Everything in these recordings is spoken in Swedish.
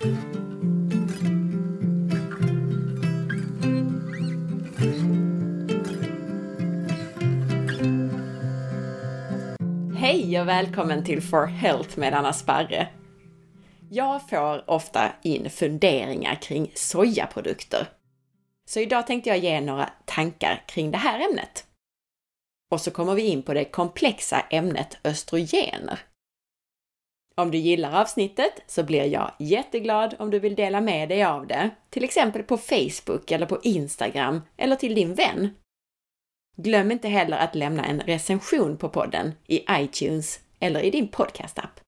Hej och välkommen till For Health med Anna Sparre. Jag får ofta in funderingar kring sojaprodukter. Så idag tänkte jag ge några tankar kring det här ämnet. Och så kommer vi in på det komplexa ämnet östrogener. Om du gillar avsnittet så blir jag jätteglad om du vill dela med dig av det, till exempel på Facebook eller på Instagram eller till din vän. Glöm inte heller att lämna en recension på podden i iTunes eller i din podcastapp.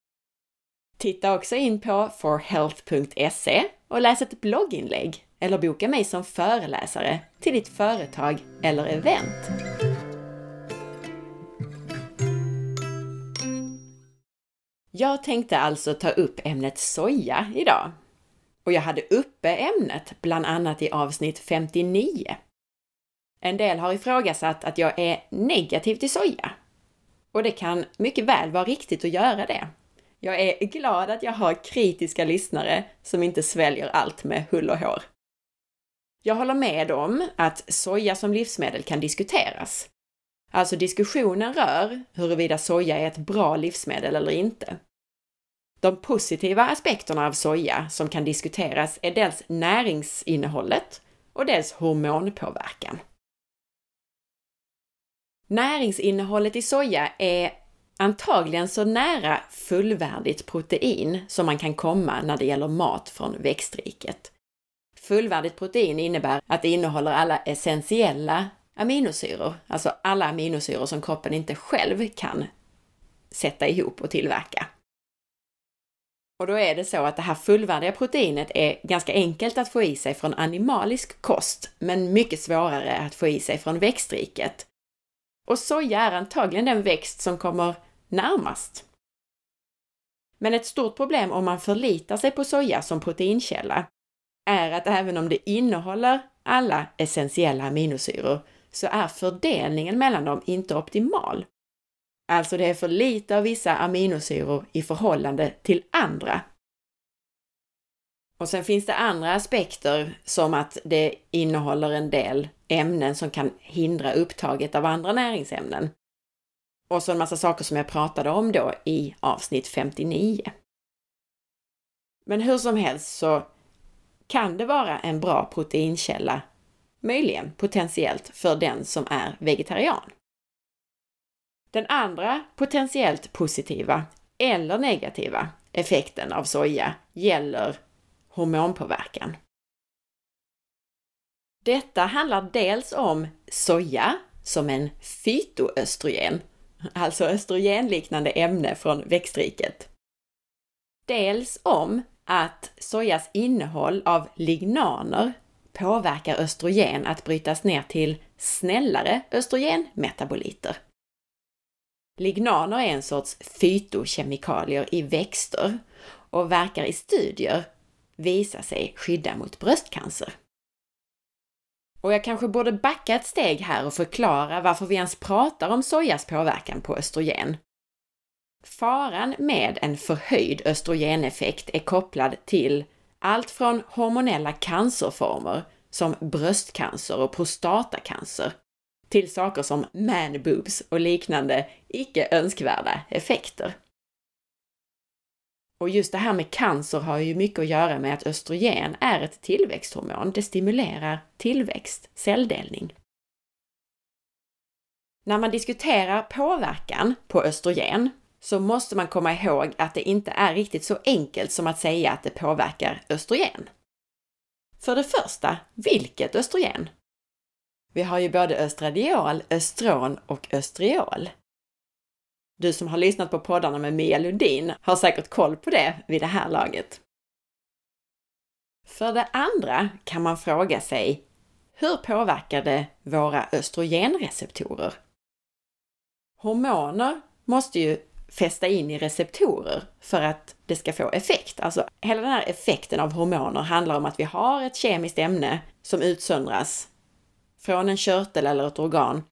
Titta också in på forhealth.se och läs ett blogginlägg eller boka mig som föreläsare till ditt företag eller event. Jag tänkte alltså ta upp ämnet soja idag. Och jag hade uppe ämnet bland annat i avsnitt 59. En del har ifrågasatt att jag är negativ till soja. Och det kan mycket väl vara riktigt att göra det. Jag är glad att jag har kritiska lyssnare som inte sväljer allt med hull och hår. Jag håller med om att soja som livsmedel kan diskuteras. Alltså diskussionen rör huruvida soja är ett bra livsmedel eller inte. De positiva aspekterna av soja som kan diskuteras är dels näringsinnehållet och dels hormonpåverkan. Näringsinnehållet i soja är antagligen så nära fullvärdigt protein som man kan komma när det gäller mat från växtriket. Fullvärdigt protein innebär att det innehåller alla essentiella aminosyror, alltså alla aminosyror som kroppen inte själv kan sätta ihop och tillverka. Och då är det så att det här fullvärdiga proteinet är ganska enkelt att få i sig från animalisk kost, men mycket svårare att få i sig från växtriket. Och soja är antagligen den växt som kommer närmast. Men ett stort problem om man förlitar sig på soja som proteinkälla är att även om det innehåller alla essentiella aminosyror så är fördelningen mellan dem inte optimal. Alltså det är för lite av vissa aminosyror i förhållande till andra. Och sen finns det andra aspekter som att det innehåller en del ämnen som kan hindra upptaget av andra näringsämnen. Och så en massa saker som jag pratade om då i avsnitt 59. Men hur som helst så kan det vara en bra proteinkälla, möjligen potentiellt för den som är vegetarian. Den andra potentiellt positiva eller negativa effekten av soja gäller hormonpåverkan. Detta handlar dels om soja som en fytoöstrogen, alltså östrogenliknande ämne från växtriket. Dels om att sojas innehåll av lignaner påverkar östrogen att brytas ner till snällare östrogenmetaboliter. Lignaner är en sorts fytokemikalier i växter och verkar i studier visa sig skydda mot bröstcancer. Och jag kanske borde backa ett steg här och förklara varför vi ens pratar om sojas påverkan på östrogen. Faran med en förhöjd östrogeneffekt är kopplad till allt från hormonella cancerformer som bröstcancer och prostatacancer till saker som man-boobs och liknande icke önskvärda effekter. Och just det här med cancer har ju mycket att göra med att östrogen är ett tillväxthormon. Det stimulerar tillväxt, celldelning. När man diskuterar påverkan på östrogen så måste man komma ihåg att det inte är riktigt så enkelt som att säga att det påverkar östrogen. För det första, vilket östrogen? Vi har ju både östradiol, östron och östriol. Du som har lyssnat på poddarna med Mia Lundin har säkert koll på det vid det här laget. För det andra kan man fråga sig, hur påverkar det våra östrogenreceptorer? Hormoner måste ju fästa in i receptorer för att det ska få effekt. Alltså hela den här effekten av hormoner handlar om att vi har ett kemiskt ämne som utsöndras från en körtel eller ett organ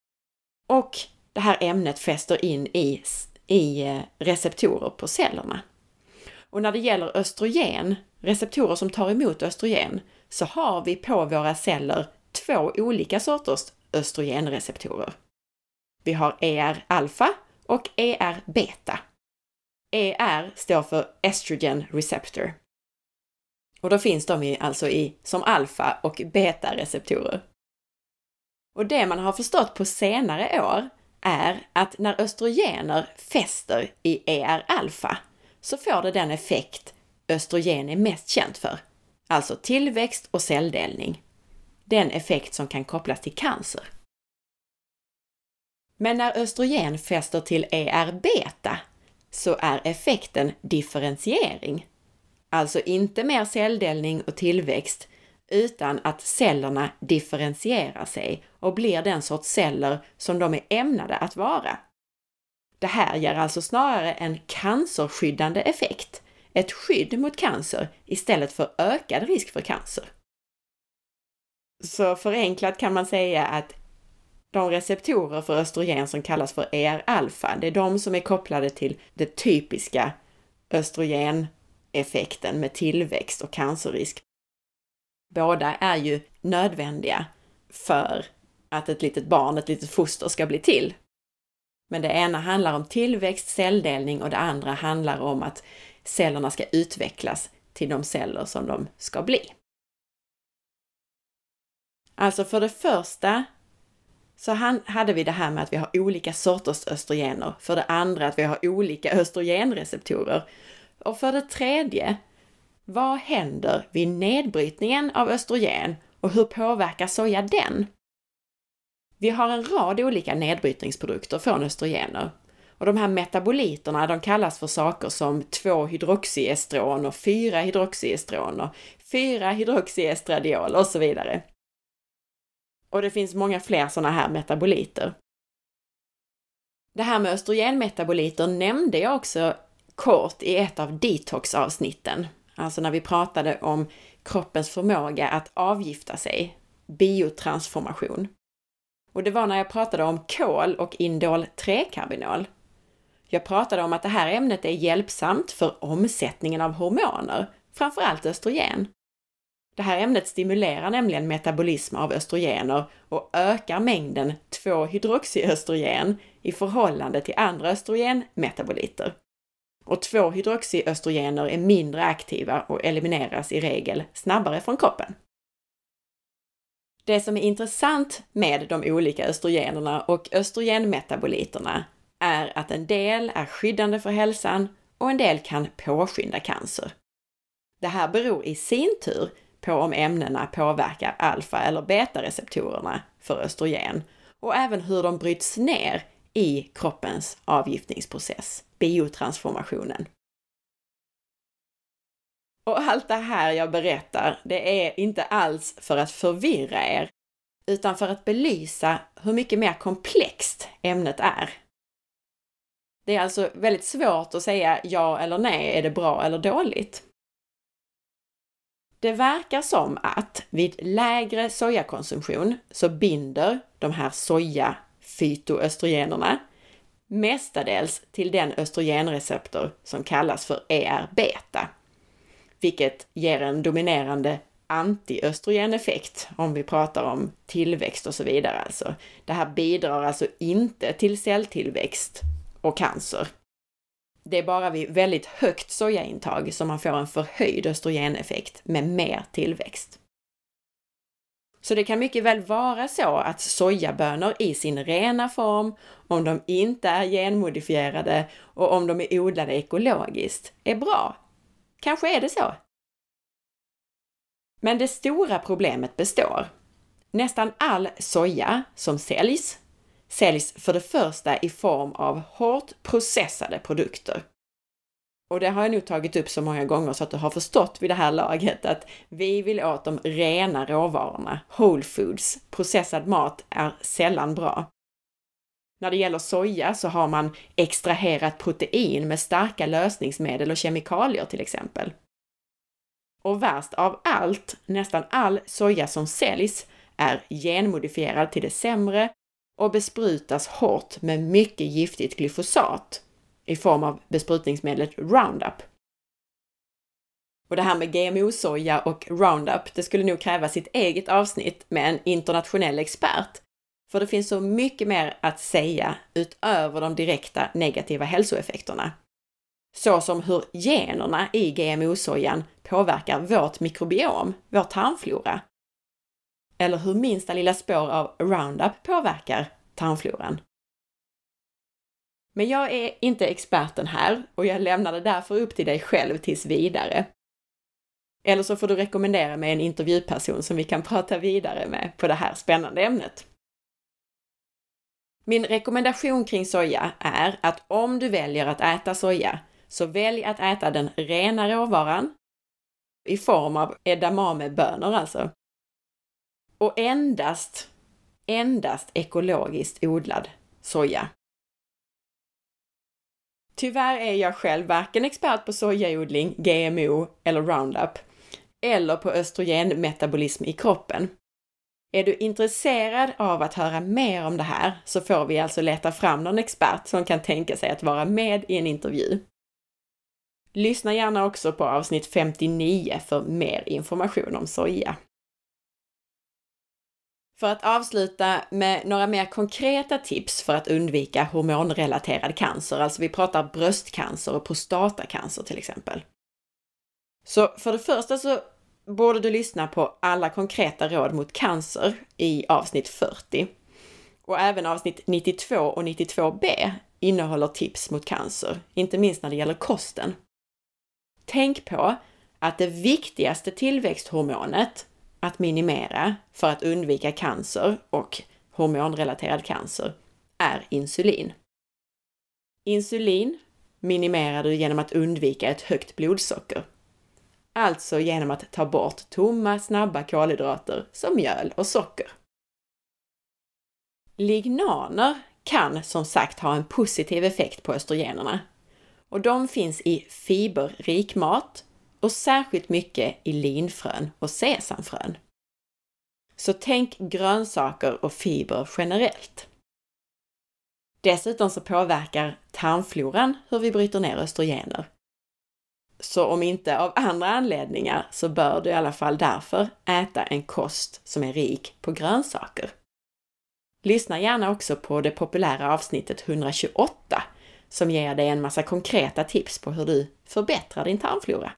och det här ämnet fäster in i, i eh, receptorer på cellerna. Och när det gäller östrogen, receptorer som tar emot östrogen, så har vi på våra celler två olika sorters östrogenreceptorer. Vi har ER-alfa och ER-beta. ER står för Estrogen Receptor. Och då finns de alltså i, som alfa och beta-receptorer. Och det man har förstått på senare år är att när östrogener fäster i ER-alfa så får det den effekt östrogen är mest känt för, alltså tillväxt och celldelning. Den effekt som kan kopplas till cancer. Men när östrogen fäster till ER-beta så är effekten differentiering. Alltså inte mer celldelning och tillväxt, utan att cellerna differentierar sig och blir den sorts celler som de är ämnade att vara. Det här ger alltså snarare en cancerskyddande effekt, ett skydd mot cancer istället för ökad risk för cancer. Så förenklat kan man säga att de receptorer för östrogen som kallas för ER-alfa, det är de som är kopplade till det typiska östrogeneffekten med tillväxt och cancerrisk. Båda är ju nödvändiga för att ett litet barn, ett litet foster ska bli till. Men det ena handlar om tillväxt, celldelning och det andra handlar om att cellerna ska utvecklas till de celler som de ska bli. Alltså för det första så hade vi det här med att vi har olika sorters östrogener. För det andra att vi har olika östrogenreceptorer. Och för det tredje, vad händer vid nedbrytningen av östrogen och hur påverkar soja den? Vi har en rad olika nedbrytningsprodukter från östrogener. Och de här metaboliterna de kallas för saker som 2-hydroxyestron och 4-hydroxyestron och 4-hydroxyestradiol och så vidare. Och det finns många fler sådana här metaboliter. Det här med östrogenmetaboliter nämnde jag också kort i ett av detoxavsnitten, Alltså när vi pratade om kroppens förmåga att avgifta sig, biotransformation. Och det var när jag pratade om kol och indol 3-karbinol. Jag pratade om att det här ämnet är hjälpsamt för omsättningen av hormoner, framförallt östrogen. Det här ämnet stimulerar nämligen metabolism av östrogener och ökar mängden 2-hydroxyöstrogen i förhållande till andra östrogenmetaboliter. Och 2-hydroxyöstrogener är mindre aktiva och elimineras i regel snabbare från kroppen. Det som är intressant med de olika östrogenerna och östrogenmetaboliterna är att en del är skyddande för hälsan och en del kan påskynda cancer. Det här beror i sin tur på om ämnena påverkar alfa eller beta-receptorerna för östrogen och även hur de bryts ner i kroppens avgiftningsprocess, biotransformationen. Och allt det här jag berättar, det är inte alls för att förvirra er, utan för att belysa hur mycket mer komplext ämnet är. Det är alltså väldigt svårt att säga ja eller nej, är det bra eller dåligt? Det verkar som att vid lägre sojakonsumtion så binder de här soja fytoöstrogenerna mestadels till den östrogenreceptor som kallas för ER-beta, vilket ger en dominerande antiöstrogeneffekt om vi pratar om tillväxt och så vidare. Alltså. Det här bidrar alltså inte till celltillväxt och cancer. Det är bara vid väldigt högt sojaintag som man får en förhöjd östrogeneffekt med mer tillväxt. Så det kan mycket väl vara så att sojabönor i sin rena form, om de inte är genmodifierade och om de är odlade ekologiskt, är bra. Kanske är det så. Men det stora problemet består. Nästan all soja som säljs säljs för det första i form av hårt processade produkter. Och det har jag nog tagit upp så många gånger så att du har förstått vid det här laget att vi vill åt de rena råvarorna, whole foods. Processad mat är sällan bra. När det gäller soja så har man extraherat protein med starka lösningsmedel och kemikalier till exempel. Och värst av allt, nästan all soja som säljs är genmodifierad till det sämre och besprutas hårt med mycket giftigt glyfosat i form av besprutningsmedlet Roundup. Och det här med GMO-soja och Roundup, det skulle nog kräva sitt eget avsnitt med en internationell expert. För det finns så mycket mer att säga utöver de direkta negativa hälsoeffekterna. Så som hur generna i GMO-sojan påverkar vårt mikrobiom, vår tarmflora. Eller hur minsta lilla spår av Roundup påverkar tarmfloran. Men jag är inte experten här och jag lämnar det därför upp till dig själv tills vidare. Eller så får du rekommendera mig en intervjuperson som vi kan prata vidare med på det här spännande ämnet. Min rekommendation kring soja är att om du väljer att äta soja, så välj att äta den rena råvaran i form av edamamebönor alltså. Och endast, endast ekologiskt odlad soja. Tyvärr är jag själv varken expert på sojaodling, GMO eller Roundup, eller på östrogenmetabolism i kroppen. Är du intresserad av att höra mer om det här så får vi alltså leta fram någon expert som kan tänka sig att vara med i en intervju. Lyssna gärna också på avsnitt 59 för mer information om soja. För att avsluta med några mer konkreta tips för att undvika hormonrelaterad cancer, alltså vi pratar bröstcancer och prostatacancer till exempel. Så för det första så borde du lyssna på alla konkreta råd mot cancer i avsnitt 40. Och även avsnitt 92 och 92b innehåller tips mot cancer, inte minst när det gäller kosten. Tänk på att det viktigaste tillväxthormonet att minimera för att undvika cancer och hormonrelaterad cancer är insulin. Insulin minimerar du genom att undvika ett högt blodsocker. Alltså genom att ta bort tomma, snabba kolhydrater som mjöl och socker. Lignaner kan som sagt ha en positiv effekt på östrogenerna. Och de finns i fiberrik mat och särskilt mycket i linfrön och sesamfrön. Så tänk grönsaker och fiber generellt. Dessutom så påverkar tarmfloran hur vi bryter ner östrogener. Så om inte av andra anledningar så bör du i alla fall därför äta en kost som är rik på grönsaker. Lyssna gärna också på det populära avsnittet 128 som ger dig en massa konkreta tips på hur du förbättrar din tarmflora.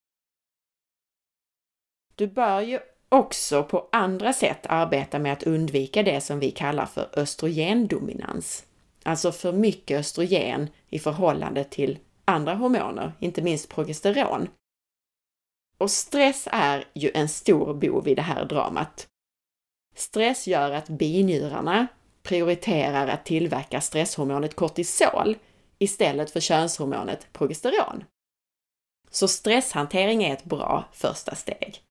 Du bör ju också på andra sätt arbeta med att undvika det som vi kallar för östrogendominans. Alltså för mycket östrogen i förhållande till andra hormoner, inte minst progesteron. Och stress är ju en stor bov i det här dramat. Stress gör att binjurarna prioriterar att tillverka stresshormonet kortisol istället för könshormonet progesteron. Så stresshantering är ett bra första steg.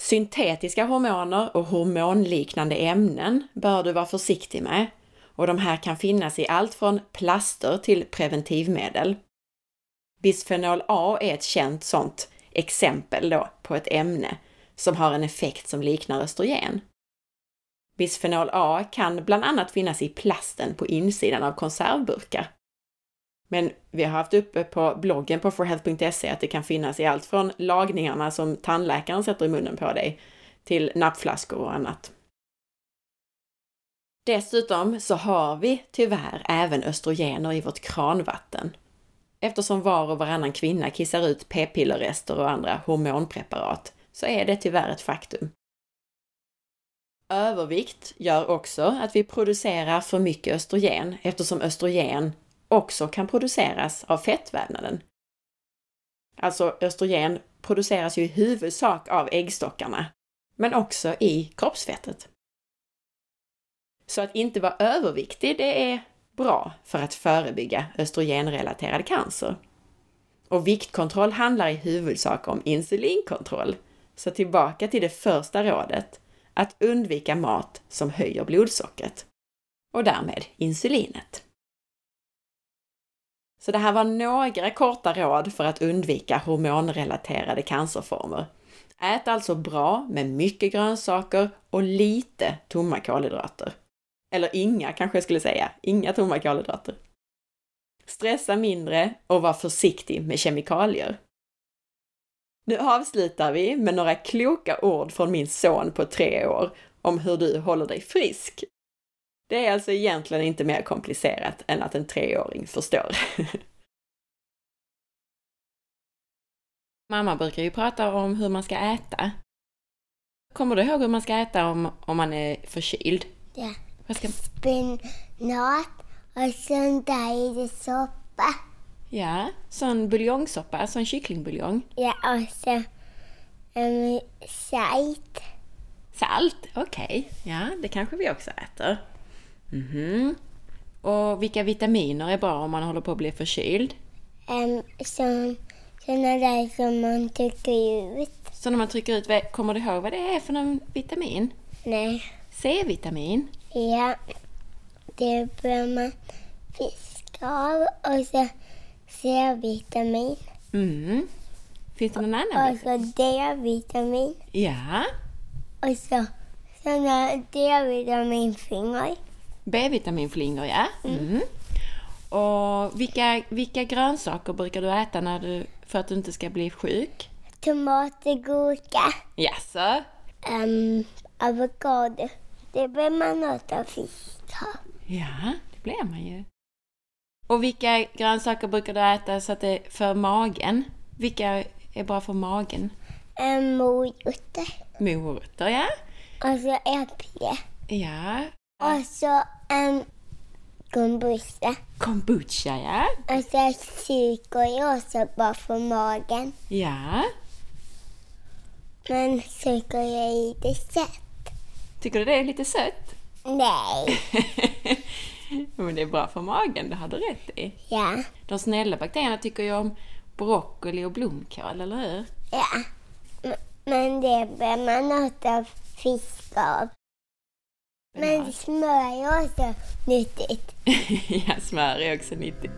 Syntetiska hormoner och hormonliknande ämnen bör du vara försiktig med och de här kan finnas i allt från plaster till preventivmedel. Bisfenol A är ett känt sådant exempel då på ett ämne som har en effekt som liknar östrogen. Bisfenol A kan bland annat finnas i plasten på insidan av konservburkar. Men vi har haft uppe på bloggen på forhealth.se att det kan finnas i allt från lagningarna som tandläkaren sätter i munnen på dig till nappflaskor och annat. Dessutom så har vi tyvärr även östrogener i vårt kranvatten eftersom var och varannan kvinna kissar ut p-pillerrester och andra hormonpreparat så är det tyvärr ett faktum. Övervikt gör också att vi producerar för mycket östrogen eftersom östrogen också kan produceras av fettvävnaden. Alltså östrogen produceras ju i huvudsak av äggstockarna, men också i kroppsfettet. Så att inte vara överviktig, det är bra för att förebygga östrogenrelaterad cancer. Och viktkontroll handlar i huvudsak om insulinkontroll. Så tillbaka till det första rådet, att undvika mat som höjer blodsockret och därmed insulinet. Så det här var några korta råd för att undvika hormonrelaterade cancerformer. Ät alltså bra med mycket grönsaker och lite tomma kolhydrater. Eller inga kanske jag skulle säga, inga tomma kolhydrater. Stressa mindre och var försiktig med kemikalier. Nu avslutar vi med några kloka ord från min son på tre år om hur du håller dig frisk. Det är alltså egentligen inte mer komplicerat än att en treåring förstår. Mamma brukar ju prata om hur man ska äta. Kommer du ihåg hur man ska äta om, om man är förkyld? Ja. Vad ska... Spenat och sen där i det soppa. Ja, sån buljongsoppa, sån kycklingbuljong. Ja, och så um, salt. Salt, okej. Ja, det kanske vi också äter. Mhm. Och vilka vitaminer är bra om man håller på att bli förkyld? Um, så, såna där som man trycker ut. Så när man trycker ut, kommer du ihåg vad det är för någon vitamin? Nej. C-vitamin? Ja. Det bör man fiska av och så C-vitamin. Mm. Finns det någon annan? Och så D-vitamin. Ja. Och så såna D-vitaminfingrar. B-vitaminflingor, ja. Mm. Och vilka, vilka grönsaker brukar du äta när du, för att du inte ska bli sjuk? Tomater, gurka, Jaså? um, avokado. Det bör man äta fisk av. Ja, det blir man ju. Och vilka grönsaker brukar du äta så att det är för magen? Vilka är bra för magen? Um, morötter. Morötter, ja. Och så äpple. Ja. Och så um, kombucha. Kombucha, ja. Och så är också bra för magen. Ja. Men socker är lite sött. Tycker du det är lite sött? Nej. Men det är bra för magen, det har du rätt i. Ja. De snälla bakterierna tycker ju om broccoli och blomkål, eller hur? Ja. Men det bör man äta fisk av. Men smör är också nyttigt. ja, smör är också nyttigt.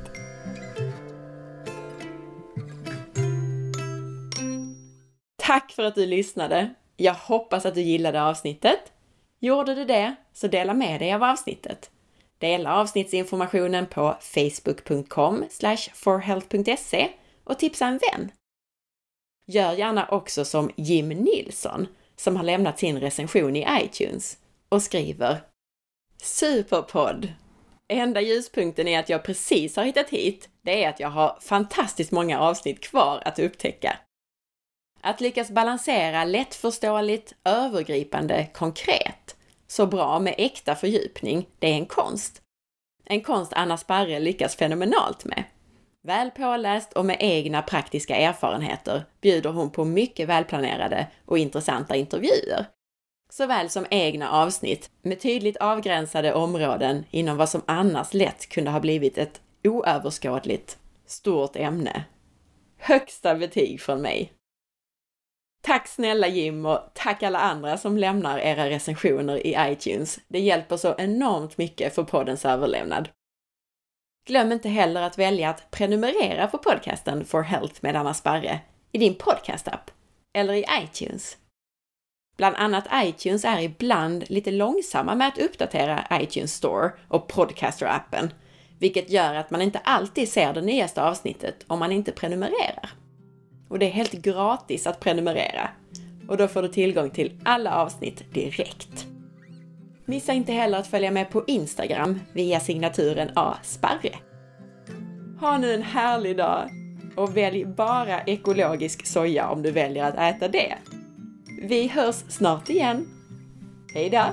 Tack för att du lyssnade! Jag hoppas att du gillade avsnittet. Gjorde du det, så dela med dig av avsnittet. Dela avsnittsinformationen på facebook.com forhealth.se och tipsa en vän. Gör gärna också som Jim Nilsson som har lämnat sin recension i iTunes och skriver Superpodd! Enda ljuspunkten är att jag precis har hittat hit, det är att jag har fantastiskt många avsnitt kvar att upptäcka. Att lyckas balansera lättförståeligt, övergripande, konkret, så bra med äkta fördjupning, det är en konst. En konst Anna Sparre lyckas fenomenalt med. Väl påläst och med egna praktiska erfarenheter bjuder hon på mycket välplanerade och intressanta intervjuer såväl som egna avsnitt med tydligt avgränsade områden inom vad som annars lätt kunde ha blivit ett oöverskådligt, stort ämne. Högsta betyg från mig! Tack snälla Jim och tack alla andra som lämnar era recensioner i iTunes. Det hjälper så enormt mycket för poddens överlevnad. Glöm inte heller att välja att prenumerera på podcasten For Health med Anna Sparre i din podcastapp eller i iTunes. Bland annat iTunes är ibland lite långsamma med att uppdatera iTunes Store och Podcaster-appen, vilket gör att man inte alltid ser det nyaste avsnittet om man inte prenumererar. Och det är helt gratis att prenumerera och då får du tillgång till alla avsnitt direkt. Missa inte heller att följa med på Instagram via signaturen asparre. Ha nu en härlig dag och välj bara ekologisk soja om du väljer att äta det. Vi hörs snart igen. Hej då!